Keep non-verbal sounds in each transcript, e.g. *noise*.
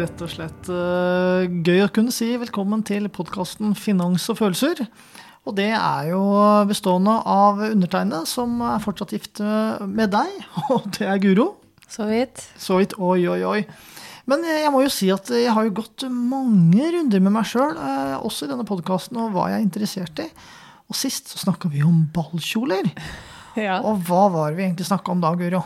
Er rett og slett uh, gøy å kunne si velkommen til podkasten Finans og følelser. Og det er jo bestående av undertegnede, som er fortsatt gift med deg, *laughs* og det er Guro. Så vidt. Så vidt, oi, oi, oi. Men jeg må jo si at jeg har jo gått mange runder med meg sjøl, også i denne podkasten, og hva jeg er interessert i. Og sist så snakka vi om ballkjoler. *laughs* Ja. Og hva var det vi egentlig snakka om da, Guro?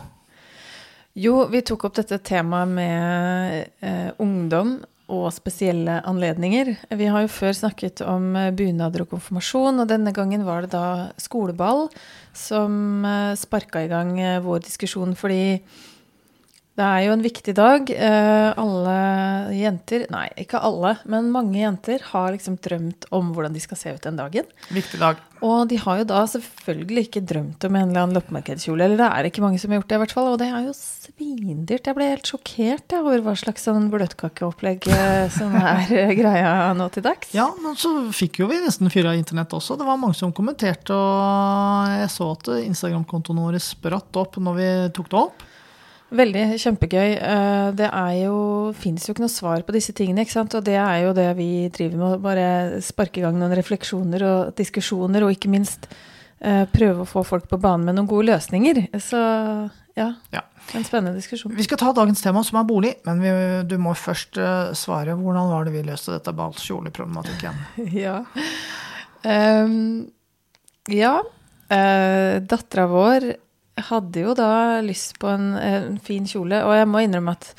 Jo, vi tok opp dette temaet med eh, ungdom og spesielle anledninger. Vi har jo før snakket om eh, bunader og konfirmasjon, og denne gangen var det da skoleball som eh, sparka i gang eh, vår diskusjon, fordi det er jo en viktig dag. Eh, alle jenter, nei, ikke alle, men mange jenter har liksom drømt om hvordan de skal se ut den dagen. Viktig dag. Og de har jo da selvfølgelig ikke drømt om en eller annen loppemarkedskjole. Eller det er ikke mange som har gjort det, i hvert fall. Og det er jo svindyrt. Jeg ble helt sjokkert over hva slags sånn bløtkakeopplegg eh, som er eh, greia nå til dags. Ja, men så fikk jo vi nesten fyra internett også. Det var mange som kommenterte, og jeg så at Instagram-kontoen vår spratt opp når vi tok det opp. Veldig kjempegøy. Eh, det er jo, fins jo ikke noe svar på disse tingene. ikke sant? Og det er jo det vi driver med. Å bare sparke i gang noen refleksjoner og diskusjoner, og ikke minst prøve å få folk på banen med noen gode løsninger. Så ja, Ja. en spennende diskusjon. Vi skal ta dagens tema, som er bolig, men vi, du må først eh, svare. Hvordan var det vi løste dette ballkjoleproblematikken? *laughs* Ja. Um, ja. Uh, Dattera vår hadde jo da lyst på en, en fin kjole, og jeg må innrømme at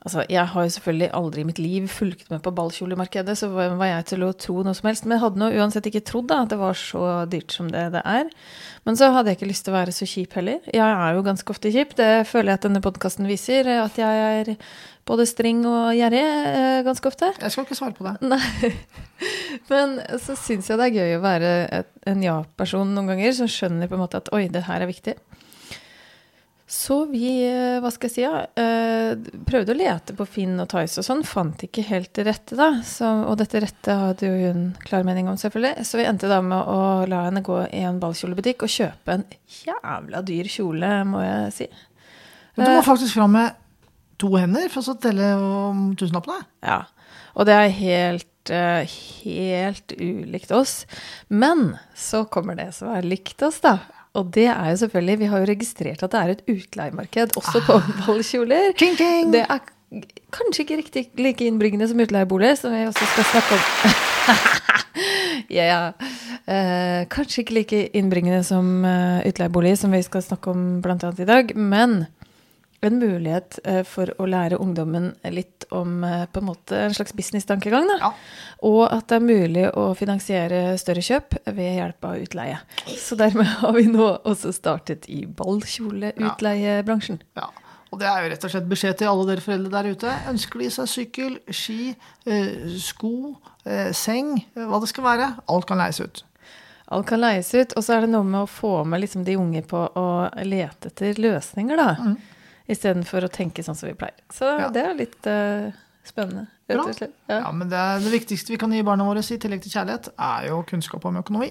Altså, jeg har jo selvfølgelig aldri i mitt liv fulgt med på ballkjolemarkedet, så var jeg til å tro noe som helst? Men jeg hadde nå uansett ikke trodd da, at det var så dyrt som det det er. Men så hadde jeg ikke lyst til å være så kjip heller. Jeg er jo ganske ofte kjip. Det føler jeg at denne podkasten viser, at jeg er både streng og gjerrig eh, ganske ofte. Jeg skal ikke svare på det. *laughs* Nei. Men så syns jeg det er gøy å være en ja-person noen ganger, som skjønner på en måte at oi, det her er viktig. Så vi, eh, hva skal jeg si, ja, eh, prøvde å lete på Finn og Tice og sånn, fant ikke helt det rette, da. Så, og dette rette hadde jo hun klar mening om, selvfølgelig. Så vi endte da med å la henne gå i en ballkjolebutikk og kjøpe en jævla dyr kjole, må jeg si. Men du må faktisk fram med to hender for å telle om tusenlappene. Ja. Og det er helt, eh, helt ulikt oss. Men så kommer det som er likt oss, da. Og det er jo selvfølgelig Vi har jo registrert at det er et utleiemarked også på ballkjoler. King, king. Det er kanskje ikke riktig like innbringende som utleieboliger, som vi også skal snakke om. *laughs* ja, ja. Eh, kanskje ikke like innbringende som uh, utleieboliger, som vi skal snakke om annet i dag. Men en mulighet eh, for å lære ungdommen litt om eh, på en måte en slags business-tankegang. Ja. Og at det er mulig å finansiere større kjøp ved hjelp av utleie. Så dermed har vi nå også startet i ballkjoleutleiebransjen. Ja. Og det er jo rett og slett beskjed til alle dere foreldre der ute. Ønsker de seg sykkel, ski, eh, sko, seng, hva det skal være, alt kan leies ut. Alt kan leies ut, og så er det noe med å få med liksom de unge på å lete etter løsninger, da. Mm. Istedenfor å tenke sånn som vi pleier. Så Ja. det er litt uh, spennende, rett og slett. Ja, Ja. men det, det viktigste vi kan gi barna våre, i tillegg til kjærlighet, er jo kunnskap om økonomi.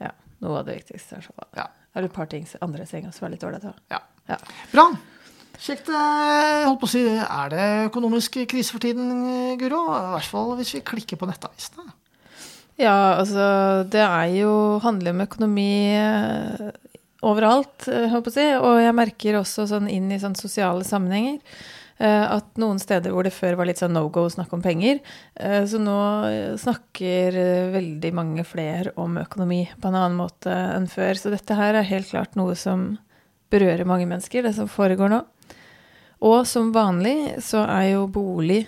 ja. Noe av det viktigste. Er, så. Ja. er det et par ting andre ting som er litt ålreit? da? Ja. Ja. Bra. Kjekt. eh, Holdt på å si, er det økonomisk krise for tiden, Guro? I hvert fall hvis vi klikker på nettavisene. Ja, altså det er jo handler om økonomi eh, overalt, håper jeg. å si. Og jeg merker også sånn inn i sånn sosiale sammenhenger eh, at noen steder hvor det før var litt sånn no go å snakke om penger, eh, så nå eh, snakker eh, veldig mange flere om økonomi på en annen måte enn før. Så dette her er helt klart noe som berører mange mennesker, det som foregår nå. Og som vanlig så er jo bolig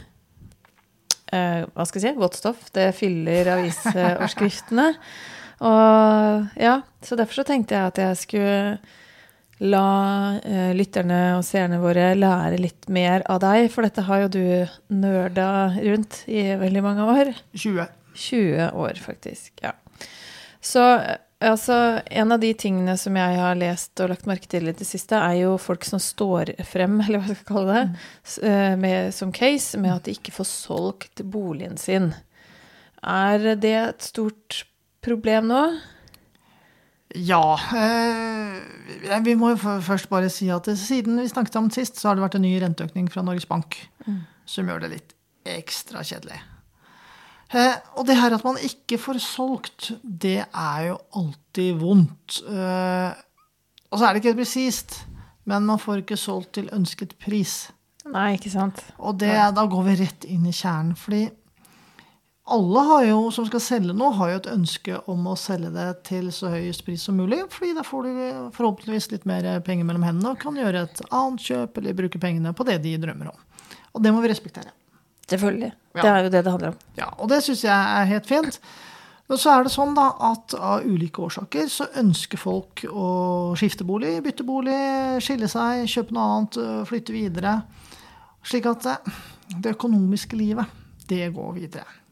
eh, hva skal jeg si, godt stoff. Det fyller avisoverskriftene. *laughs* Og ja, så derfor så tenkte jeg at jeg skulle la eh, lytterne og seerne våre lære litt mer av deg, for dette har jo du nerda rundt i veldig mange år. 20. 20 år, faktisk. Ja. Så eh, altså, en av de tingene som jeg har lest og lagt merke til i det siste, er jo folk som står frem, *laughs* eller hva skal jeg kalle det, s- eh, med, som case med at de ikke får solgt boligen sin. Er det et stort problem nå? Ja. Eh, vi må jo først bare si at siden vi snakket om sist, så har det vært en ny renteøkning fra Norges Bank. som gjør det litt ekstra kjedelig. Eh, og det her at man ikke får solgt, det er jo alltid vondt. Eh, og så er det ikke helt presist, men man får ikke solgt til ønsket pris. Nei, ikke sant. Og det, da går vi rett inn i kjernen. Fordi alle har jo, som skal selge noe, har jo et ønske om å selge det til så høyest pris som mulig. fordi da får du forhåpentligvis litt mer penger mellom hendene og kan gjøre et annet kjøp eller bruke pengene på det de drømmer om. Og det må vi respektere. Selvfølgelig. Ja. Det er jo det det handler om. Ja, Og det syns jeg er helt fint. Men så er det sånn da at av ulike årsaker så ønsker folk å skifte bolig, bytte bolig, skille seg, kjøpe noe annet, flytte videre. Slik at det, det økonomiske livet, det går videre.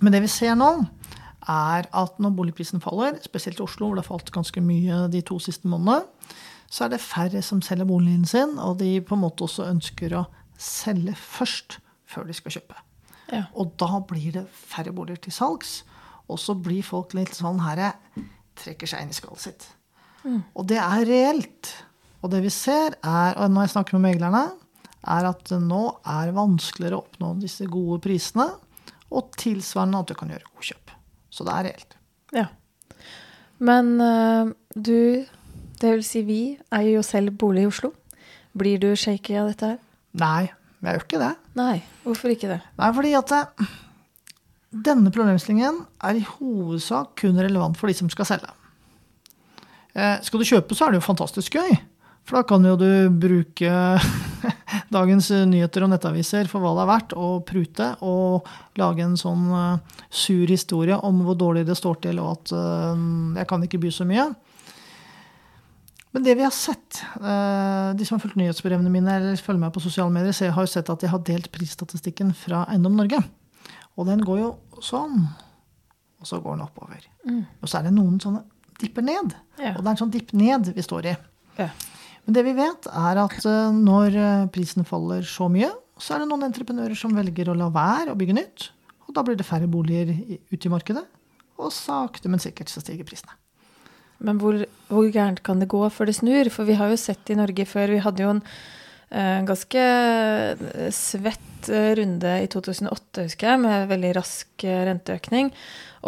Men det vi ser nå, er at når boligprisen faller, spesielt i Oslo, hvor det har falt ganske mye de to siste månedene, så er det færre som selger boligen sin, og de på en måte også ønsker å selge først før de skal kjøpe. Ja. Og da blir det færre boliger til salgs, og så blir folk litt sånn herre Trekker seg inn i skallet sitt. Og det er reelt. Og det vi ser, er, og når jeg snakker med meglerne, er at det nå er vanskeligere å oppnå disse gode prisene, og tilsvarende at du kan gjøre godkjøp. Så det er reelt. Ja. Men uh, du, det vil si vi, eier jo selv bolig i Oslo. Blir du shaky av dette her? Nei, jeg gjør ikke det. Nei, hvorfor ikke det? Nei, fordi at det, denne problemstillingen er i hovedsak kun relevant for de som skal selge. Eh, skal du kjøpe, så er det jo fantastisk gøy. For da kan jo du bruke dagens nyheter og nettaviser for hva det er verdt, å prute og lage en sånn eh, sur historie om hvor dårlig det står til, og at eh, jeg kan ikke by så mye. Men det vi har sett, eh, de som har fulgt nyhetsbrevene mine eller følger meg på sosiale medier, ser, har jo sett at jeg har delt prisstatistikken fra Eiendom Norge. Og den går jo sånn, og så går den oppover. Og så er det noen sånne dipper ned. Ja. Og det er en sånn dipp ned vi står i. Ja. Men det vi vet, er at eh, når eh, prisen faller så mye, så er det noen entreprenører som velger å la være å bygge nytt. Og da blir det færre boliger ute i markedet. Og sakte, men sikkert så stiger prisene. Men hvor, hvor gærent kan det gå før det snur? For vi har jo sett i Norge før Vi hadde jo en eh, ganske eh, svett eh, runde i 2008, husker jeg, med veldig rask eh, renteøkning.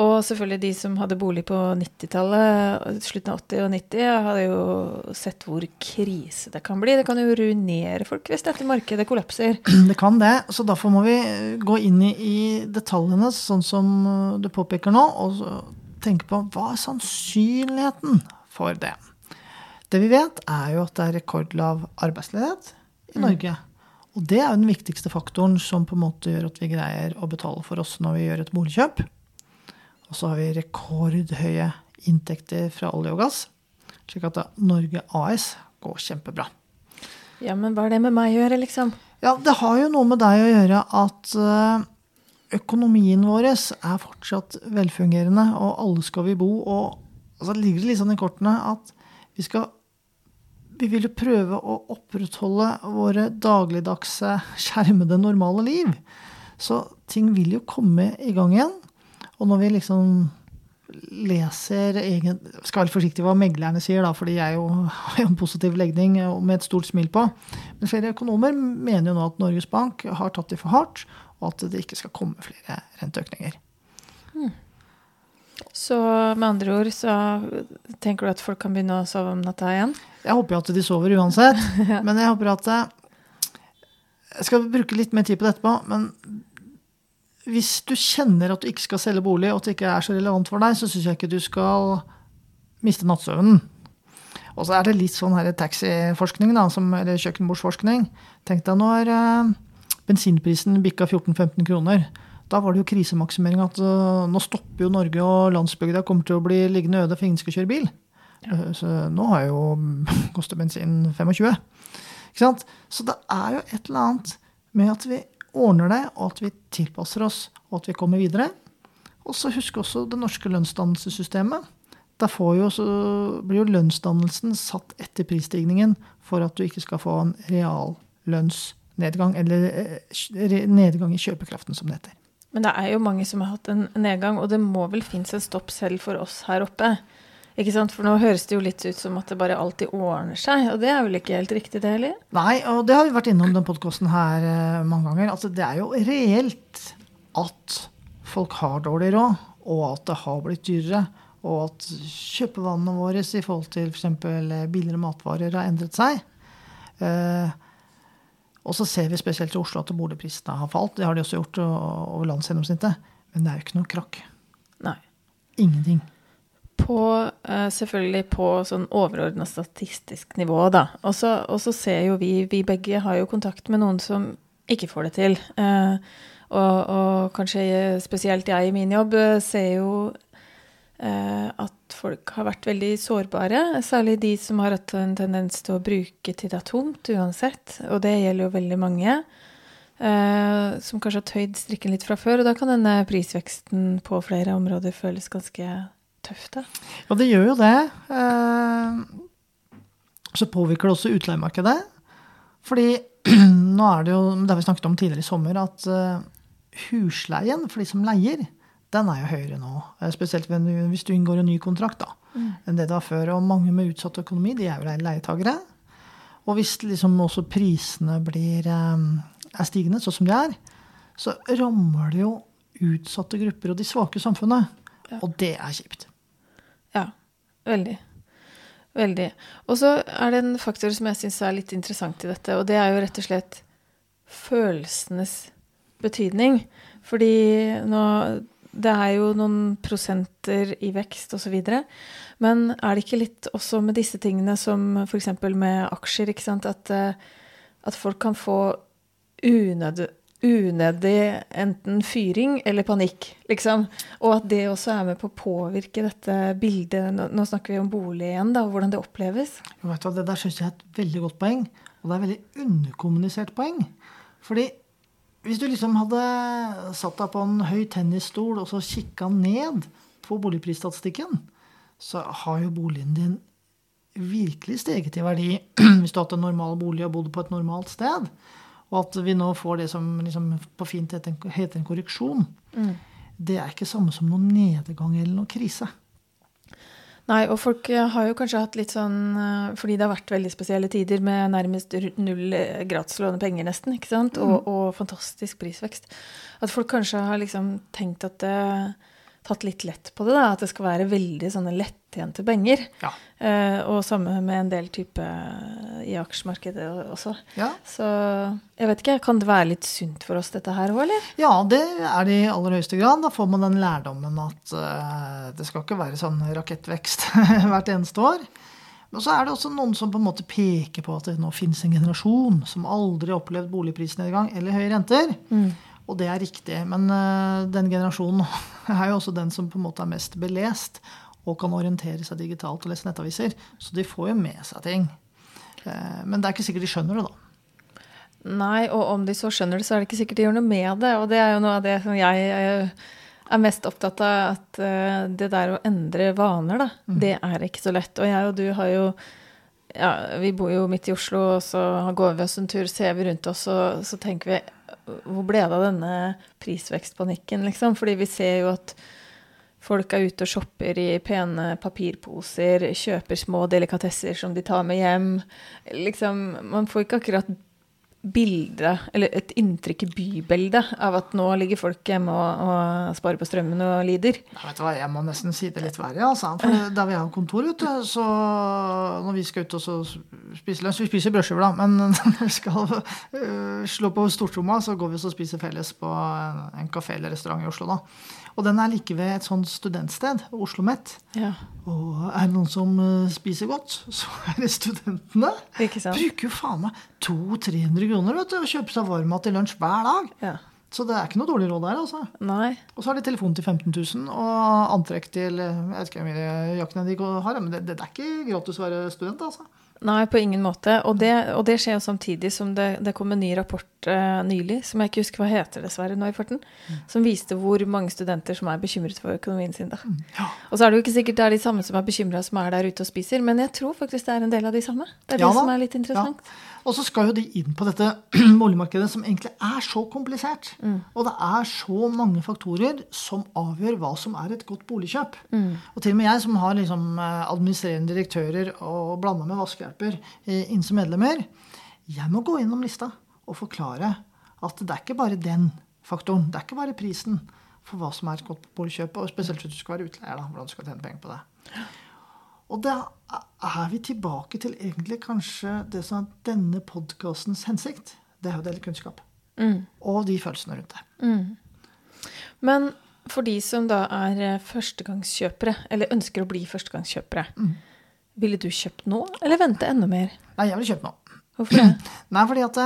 Og selvfølgelig de som hadde bolig på 90-tallet, slutten av 80- og 90, hadde jo sett hvor krise det kan bli. Det kan jo ruinere folk hvis dette markedet kollapser. *clears throat* Det kan det, så derfor må vi eh, gå inn i, detaljene, sånn som du påpeker nå, og tenke på hva er sannsynligheten for det. Det vi vet, er jo at det er rekordlav arbeidsledighet i Norge. Og det er den viktigste faktoren som på en måte gjør at vi greier å betale for oss når vi gjør et boligkjøp. Og så har vi rekordhøye inntekter fra olje og gass, slik at Norge AS går kjempebra. Ja, men hva er det med meg å gjøre, liksom? Ja, det har jo noe med deg å gjøre at eh, økonomien vår er fortsatt velfungerende, og alle skal vi bo. Og så ligger det litt sånn i kortene at vi skal Vi vil jo prøve å opprettholde våre dagligdagse, skjermede, normale liv. Så ting vil jo komme i gang igjen. Og når vi liksom leser egen, Skal være forsiktig hva meglerne sier, da, fordi jeg jo har en positiv legning med et stort smil på. Men flere økonomer mener jo nå at Norges Bank har tatt det for hardt, og at det ikke skal komme flere renteøkninger. Så med andre ord så tenker du at folk kan begynne å sove om natta igjen? Jeg håper jo at de sover uansett, *laughs* men jeg håper at eh, Jeg skal bruke litt mer tid på det etterpå, men hvis du kjenner at du ikke skal selge bolig, og at det ikke er så relevant for deg, så syns jeg ikke du skal miste nattsøvnen. Og så er det litt sånn taxiforskning, eller kjøkkenbordsforskning. Tenk deg når eh, bensinprisen bikka 14-15 kroner. Da var det jo krisemaksimering at uh, nå stopper jo Norge, og landsbygda kommer til å bli liggende øde, for ingen skal kjøre bil. Eh, Så nå har jo *laughs* koster bensin 25. Ikke sant? Så det er jo et eller annet med at vi ordner det, og at vi tilpasser oss, og at vi kommer videre. Og så husk også det norske lønnsdannelsessystemet. Der får jo, så blir jo lønnsdannelsen satt etter prisstigningen for at du ikke skal få en reallønnsnedgang, eller eh, nedgang i kjøpekraften, som det heter. Men det er jo mange som har hatt en nedgang, og det må vel finnes en stopp selv for oss her oppe. Ikke sant? For nå høres det jo litt ut som at det bare alltid ordner seg, og det er vel ikke helt riktig, det heller? Nei, og det har vi vært innom den podkasten her eh, mange ganger. Altså, det er jo reelt at folk har dårlig råd, og at det har blitt dyrere. Og at kjøpevanene våre i forhold til f.eks. biler og matvarer har endret seg. Eh, og så ser vi spesielt i Oslo at boligprisene har falt. Det har de også gjort over landsgjennomsnittet. Men det er jo ikke noe krakk. Nei. Ingenting på, selvfølgelig på sånn overordna statistisk nivå, da. Og så ser jo vi Vi begge har jo kontakt med noen som ikke får det til. Og, og, kanskje spesielt jeg i min jobb ser jo at folk har vært veldig sårbare. Særlig de som har hatt en tendens til å bruke til det er tomt uansett. Og det gjelder jo veldig mange. som kanskje har tøyd strikken litt fra før. Og da kan denne prisveksten på flere områder føles ganske tøft, da. Ja, det gjør jo det. Eh, så påvirker det også utleiemarkedet. Fordi *clears throat* nå er det jo, det har vi snakket om tidligere i sommer, at eh, husleien for de som leier, den er jo høyere nå. Eh, spesielt hvis du inngår en ny kontrakt da, mm. enn det det var før. Og mange med utsatt økonomi de er jo leietagere. Og hvis liksom også prisene blir, er stigende, sånn som de er, så rammer det jo utsatte grupper og de svake i samfunnet. Ja. Og det er kjipt. Ja. Veldig. Veldig. Og så er det en faktor som jeg syns er litt interessant i dette, og det er jo rett og slett følelsenes betydning. Fordi nå Det er jo noen prosenter i vekst osv. Men er det ikke litt også med disse tingene som f.eks. med aksjer, ikke sant, at, eh, at folk kan få unød, unødig enten fyring eller panikk, liksom. Og at det også er med på å påvirke dette bildet. Nå, snakker vi om bolig igjen, da, og hvordan det oppleves. Du, det der syns jeg er et veldig godt poeng. Og det er et veldig underkommunisert poeng. Fordi hvis du liksom hadde satt deg på en høy tennisstol og så kikka ned på boligprisstatistikken, så har jo boligen din virkelig steget i verdi *clears throat* hvis du har hatt en normal bolig og bodd på et normalt sted. Og at vi nå får det som liksom, på fint heter en, korreksjon, mm. det er ikke samme som noen nedgang eller noen krise. Nei, og folk eh, har jo kanskje hatt litt sånn eh, Fordi det har vært veldig spesielle tider med nærmest null eh, penger, nesten, ikke sant, og, mm. og, fantastisk prisvekst. At folk kanskje har liksom tenkt at det tatt litt lett på det. da, At det skal være veldig sånne lettjente penger. Ja. Eh, og samme med en del type eh, i aksjemarkedet også. Ja. Så jeg vet ikke, kan det være litt sunt for oss dette her òg, eller? Ja, det er det i aller høyeste grad. Da får man den lærdommen at uh, det skal ikke være sånn rakettvekst *laughs* hvert eneste år. Men så er det også noen som på en måte peker på at det nå finnes en generasjon som aldri har opplevd boligprisnedgang eller høye renter. Mm. Og det er riktig. Men uh, den generasjonen *laughs* er jo også den som på en måte er mest belest og kan orientere seg digitalt og lese nettaviser. Så de får jo med seg ting. Uh, men det er ikke sikkert de skjønner det, da. Nei, og om de så skjønner det, så er det ikke sikkert de gjør noe med det. Og det er jo noe av det som jeg er mest opptatt av, at det der å endre vaner, da, mm. det er ikke så lett. Og jeg og du har jo ja, Vi bor jo midt i Oslo, og så går vi oss en tur, ser vi rundt oss, og så tenker vi hvor ble det av denne prisvekstpanikken, liksom? Fordi vi ser jo at folk er ute og shopper i pene papirposer, kjøper små delikatesser som de tar med hjem. Liksom, man får ikke akkurat bilde, eller et inntrykk i bybildet av at nå ligger folk hjemme og, og sparer på strømmen og lider. Nei, vet du hva, Jeg må nesten si det litt verre. Altså. For der vi har kontor, du, så når vi skal ut og spise lunsj Vi spiser brødskiver, da, men *laughs* når vi skal uh, slå på stortromma, så går vi og spiser felles på en, en kafé eller restaurant i Oslo. da. Og den er like ved et sånt studentsted, Oslo OsloMet. Ja. Og er det noen som uh, spiser godt, *laughs* så er det studentene. Ikke sant? Bruker jo faen meg 200-300 kroner vet du, å kjøpe seg varmmat til lunsj hver dag. Ja. Så det er ikke noe dårlig råd der. altså. Nei. Og så har de telefon til 15 000 og antrekk til jeg vet ikke hvor mye jakkene de har. Men det, det, er ikke gratis å være student. altså. Nei, på ingen måte. Og det, og det skjer jo samtidig som det, det kom en ny rapport uh, nylig, som jeg ikke husker hva heter dessverre nå i farten, mm. som viste hvor mange studenter som er bekymret for økonomien sin. da. Mm. Ja. Og så er det jo ikke sikkert det er de samme som er bekymra som er der ute og spiser, men jeg tror faktisk det er en del av de samme. Det er ja, det som er litt interessant. Ja. Og så skal jo de inn på dette *clears throat* boligmarkedet som egentlig er så komplisert. Og det er så mange faktorer som avgjør hva som er et godt boligkjøp. Og til og med jeg som har liksom eh, administrerende direktører og blanda med vaskehjelper inn som medlemmer, jeg må gå innom lista og forklare at det er ikke bare den faktoren. Det er ikke bare prisen for hva som er et godt boligkjøp, og spesielt hvis du skal være utleier. da, hvordan du skal tjene penger på det. Og da er vi tilbake til egentlig kanskje det som er denne podkastens hensikt. Det er jo å dele kunnskap. Og de følelsene rundt det. Men for de som da er eh, førstegangskjøpere, eller ønsker å bli førstegangskjøpere, ville du kjøpt nå, eller vente enda mer? Nei, jeg vil kjøpe nå. Hvorfor det? *clears throat* Nei, fordi at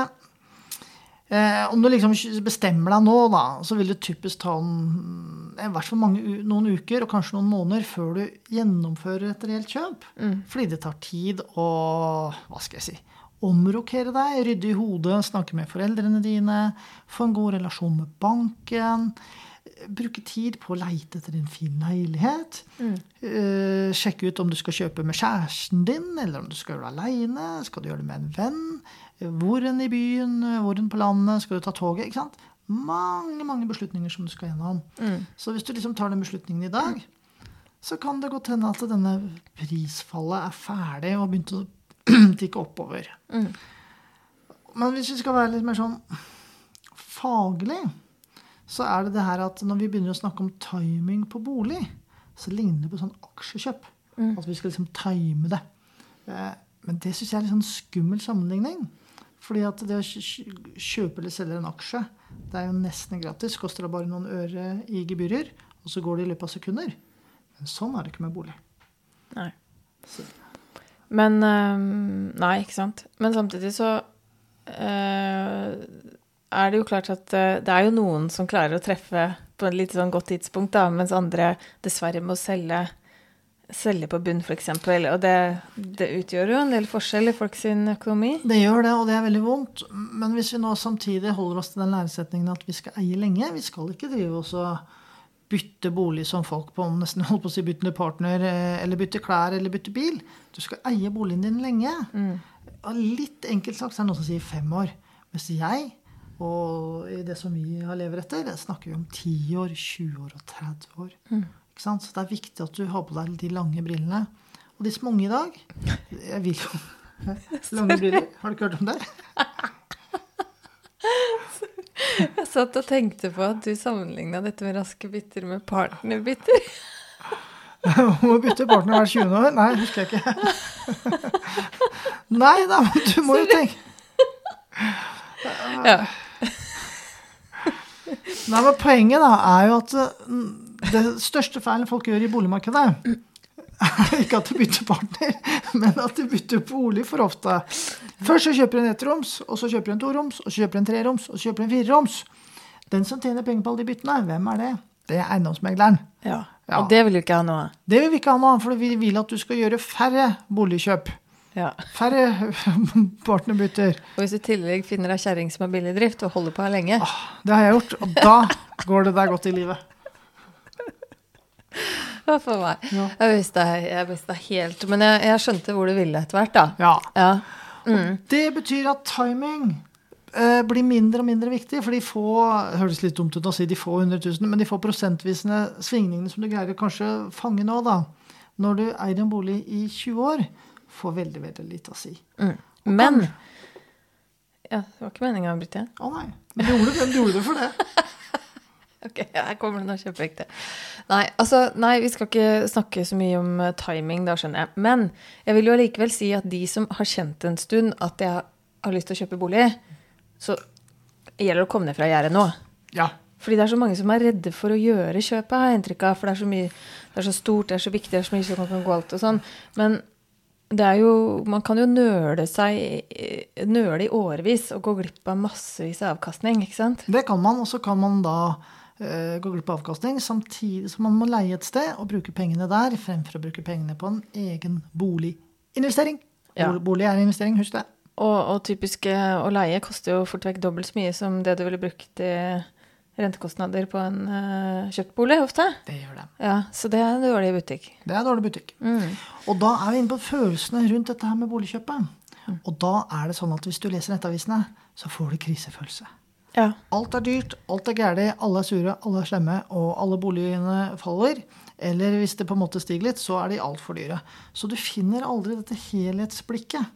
eh, om du liksom bestemmer deg nå, da, så vil det typisk ta en, i hvert fall mange, noen uker og kanskje noen måneder før du gjennomfører et reelt kjøp. Fordi det tar tid å hva skal jeg si, omrokere deg, rydde i hodet, snakke med foreldrene dine, få en god relasjon med banken. Bruke tid på å leite etter en fin leilighet. Eh, sjekke ut om du skal kjøpe med kjæresten din, eller om du skal gjøre det aleine. Skal du gjøre det med en venn? Hvor enn i byen? Hvor enn på landet? Skal du ta toget? ikke sant? Mange mange beslutninger som du skal gjennom. Så hvis du liksom tar den beslutningen i dag, så kan det godt hende at denne prisfallet er ferdig og begynt å *clears throat* tikke oppover. Men hvis vi skal være litt mer sånn faglig, så er det det her at når vi begynner å snakke om timing på bolig, så ligner det på sånn aksjekjøp. At vi skal liksom time det. Eh, Men det syns jeg er en sånn skummel sammenligning. Fordi at det å kj- kj- kjøpe eller selge en aksje, det er jo nesten gratis. Koster det bare noen øre i gebyrer, og så går det i løpet av sekunder. Men sånn er det ikke med bolig. Nei. Så- Men øhm, Nei, ikke sant. Men samtidig så øh, er det jo klart at øh, det er jo noen som klarer å treffe på et litt sånn godt tidspunkt, da, mens andre dessverre må selge, selge på bunn, f.eks. Og det, det utgjør jo en del forskjell i folks økonomi. Det gjør det, og det er veldig vondt. Men hvis vi nå samtidig holder oss til den læresetningen at vi skal eie lenge Vi skal ikke drive oss og bytte bolig som folk på nesten holdt på å si bytte partner, eh, eller bytte klær eller bytte bil. Du skal eie boligen din lenge. Og litt enkelt sagt så er det noen som sier fem år. Mens jeg, og i det som vi har lever etter, snakker vi om 10 år, 20 år og 30 år. Sant? Så det er viktig at du har på deg de lange brillene. Og de som er unge i dag Jeg vil jo *laughs* Lange briller. Har du ikke hørt om det? *laughs* Jeg satt og tenkte på at du sammenligna dette med raske bytter med partnerbytter. *laughs* Må bytte partner hver 20. år? Nei, husker jeg ikke. Nei da, du må jo tenke Ja. Nei, men Poenget da er jo at mm, det største feilen folk gjør i boligmarkedet, er ikke at de bytter partner, men at de bytter bolig for ofte. Først så kjøper de en ettroms, og så kjøper de en toroms, og så kjøper de en treroms, og så kjøper de en fireroms. Den som tjener penger på alle de byttene, hvem er det? Det er eiendomsmegleren. ja. Ja. Og det vil du ikke ha nå. Det vil vi ikke ha nå, for vi vil at du skal gjøre færre boligkjøp. Ja. Færre *laughs* partnerbytter. Og hvis du i tillegg finner ei kjerring som er billig i drift og holder på her lenge Det har jeg gjort, og da går det deg godt i livet. *laughs* Hva for meg? Ja. Jeg visste jeg visste helt Men jeg, jeg skjønte hvor du ville etter hvert, da. Ja. Ja. Det betyr at timing eh, blir mindre og mindre viktig. For de få det høres litt dumt ut å si de få hundre tusen, men de få prosentvisende svingningene som du greier å kanskje fange nå, da, når du eier en bolig i 20 år, får veldig, veldig lite å si. Mm. Men Ja, det var ikke meninga å bryte igjen. Å nei. Men du gjorde, du gjorde det for det. *laughs* Ok, her kommer det noe kjempeekte. Nei, altså, nei, vi skal ikke snakke så mye om eh, timing, da skjønner jeg. Men jeg vil jo allikevel si at de som har kjent en stund at jeg har lyst til å kjøpe bolig, så gjelder det å komme ned fra gjerdet nå. Ja. Fordi det er så mange som er redde for å gjøre kjøpet, har jeg inntrykk av. For det er så mye, det er så stort, det er så viktig, det er så mye som kan gå alt og sånn. Men det er jo, man kan jo nøle seg, nøle i årevis og gå glipp av massevis av avkastning, ikke sant? Det kan man, og så kan man da uh, gå glipp av avkastning, samtidig som man må leie et sted og bruke pengene der, fremfor å bruke pengene på en egen boliginvestering. Ja. Bolig- Bolig er en investering, husk det. Og, og typisk eh, å leie koster jo fort vekk dobbelt så mye som det du ville brukt i rentekostnader på en uh, kjøpt bolig, ofte. Det gjør det. Ja, så det er en dårlig butikk. Det er en dårlig butikk. Mm. Og da er vi inne på følelsene rundt dette her med boligkjøpet. Og da er det sånn at hvis du leser nettavisene, så får du krisefølelse. Ja. Alt er dyrt, alt er gærent, alle er sure, alle er slemme, og alle boligene faller. Eller hvis det på en måte stiger litt, så er de altfor dyre. Så du finner aldri dette helhetsblikket.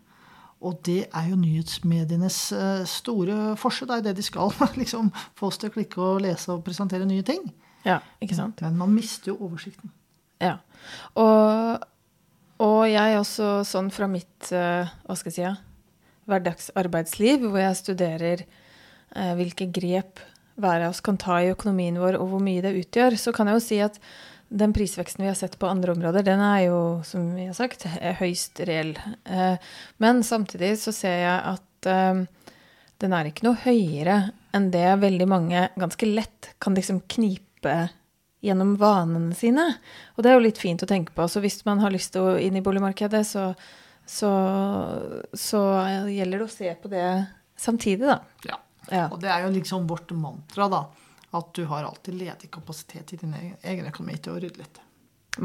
Og det er jo nyhetsmedienes eh, store forse. Det er det de skal. *laughs* liksom Få oss til å klikke og lese og presentere nye ting. ja, ikke sant. Men man mister jo oversikten. Ja. Og, og jeg også, sånn fra mitt eh, hva skal jeg si, ja, hverdagsarbeidsliv, hvor jeg studerer eh, hvilke grep hver av oss kan ta i økonomien vår, og hvor mye det utgjør, så kan jeg jo si at den prisveksten vi har sett på andre områder, den er jo, som vi har sagt, eh, høyst reell. Eh, Men samtidig så ser jeg at eh, den er ikke noe høyere enn det veldig mange ganske lett kan liksom knipe gjennom vanene sine. Og det er jo litt fint å tenke på. Så hvis man har lyst til å inn i boligmarkedet, så, så, så gjelder det å se på det samtidig, da. Ja. Ja. Og det er jo liksom vårt mantra, da. At du har alltid ledig kapasitet i din egen- egen økonomi til å rydde litt.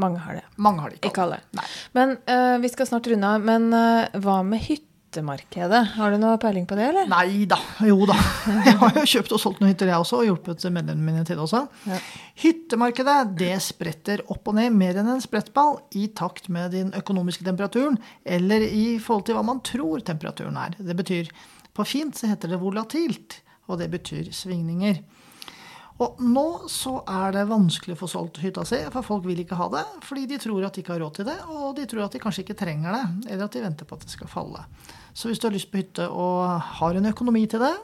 Mange har det. Mange har det ikke. Ikke alle. Nei. Men uh, vi skal snart runde av. Men uh, hva med hyttemarkedet? Har du noe peiling på det, eller? Nei da. Jo da. *laughs* Jeg har jo kjøpt og solgt noen hytter, jeg også, og hjulpet medlemmene mine til det også. Ja. Hyttemarkedet det spretter opp og ned mer enn en sprettball i takt med den økonomiske temperaturen, eller i forhold til hva man tror temperaturen er. Det betyr, På fint så heter det volatilt, og det betyr svingninger. Og nå så er det vanskelig å få solgt hytta si, for folk vil ikke ha det. Fordi de tror at de ikke har råd til det, og de tror at de kanskje ikke trenger det. Eller at de venter på at det skal falle. Så hvis du har lyst på hytte og har en økonomi til det,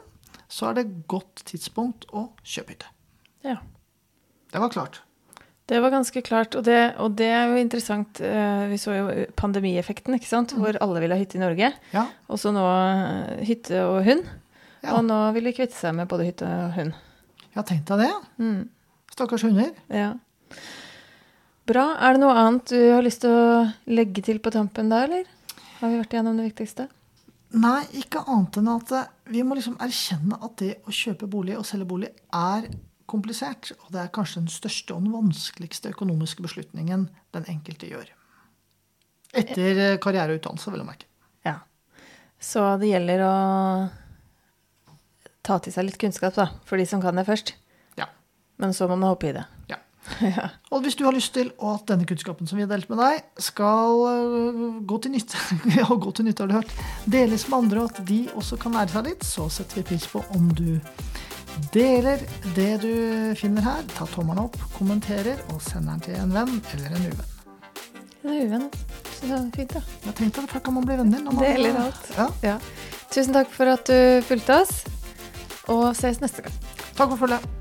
så er det godt tidspunkt å kjøpe hytte. Ja. Det var klart. Det var ganske klart, og det, og det er jo interessant. eh, Vi så jo pandemieffekten, ikke sant? hvor alle ville ha hytte i Norge. Ja. Og så nå eh, hytte og hund. Ja. Og nå vil de kvitte seg med både hytte og hund. Ja, tenk deg det. Mm. Stakkars hunder. Ja. Bra. Er det noe annet du har lyst til å legge til på tampen da, eller? Har vi vært igjennom det viktigste? Nei, ikke annet enn at eh, vi må liksom erkjenne at det å kjøpe bolig og selge bolig er komplisert. Og det er kanskje den største og den vanskeligste økonomiske beslutningen den enkelte gjør. Etter eh, karriere og utdannelse, vel å merke. Ja. Så det gjelder å ta til seg litt kunnskap, da, for de som kan det først. Ja. Men så må man hoppe i det. ja. *laughs* ja. Og hvis du har lyst til at denne kunnskapen som vi har delt med deg, skal øh, gå til nytte, *laughs* ja, gå til nytte har du hørt, deles med andre, og at de også kan lære seg litt, så setter vi pris på om du deler det du finner her, tar tommelen opp, kommenterer og sender den til en venn eller en uvenn. Er uvenn. Så det er fint, da. Jeg tenkte at kan man bli venner. Når man, Deler alt. Ja. Ja. Tusen takk for at du fulgte oss, og ses neste gang. Takk for følget.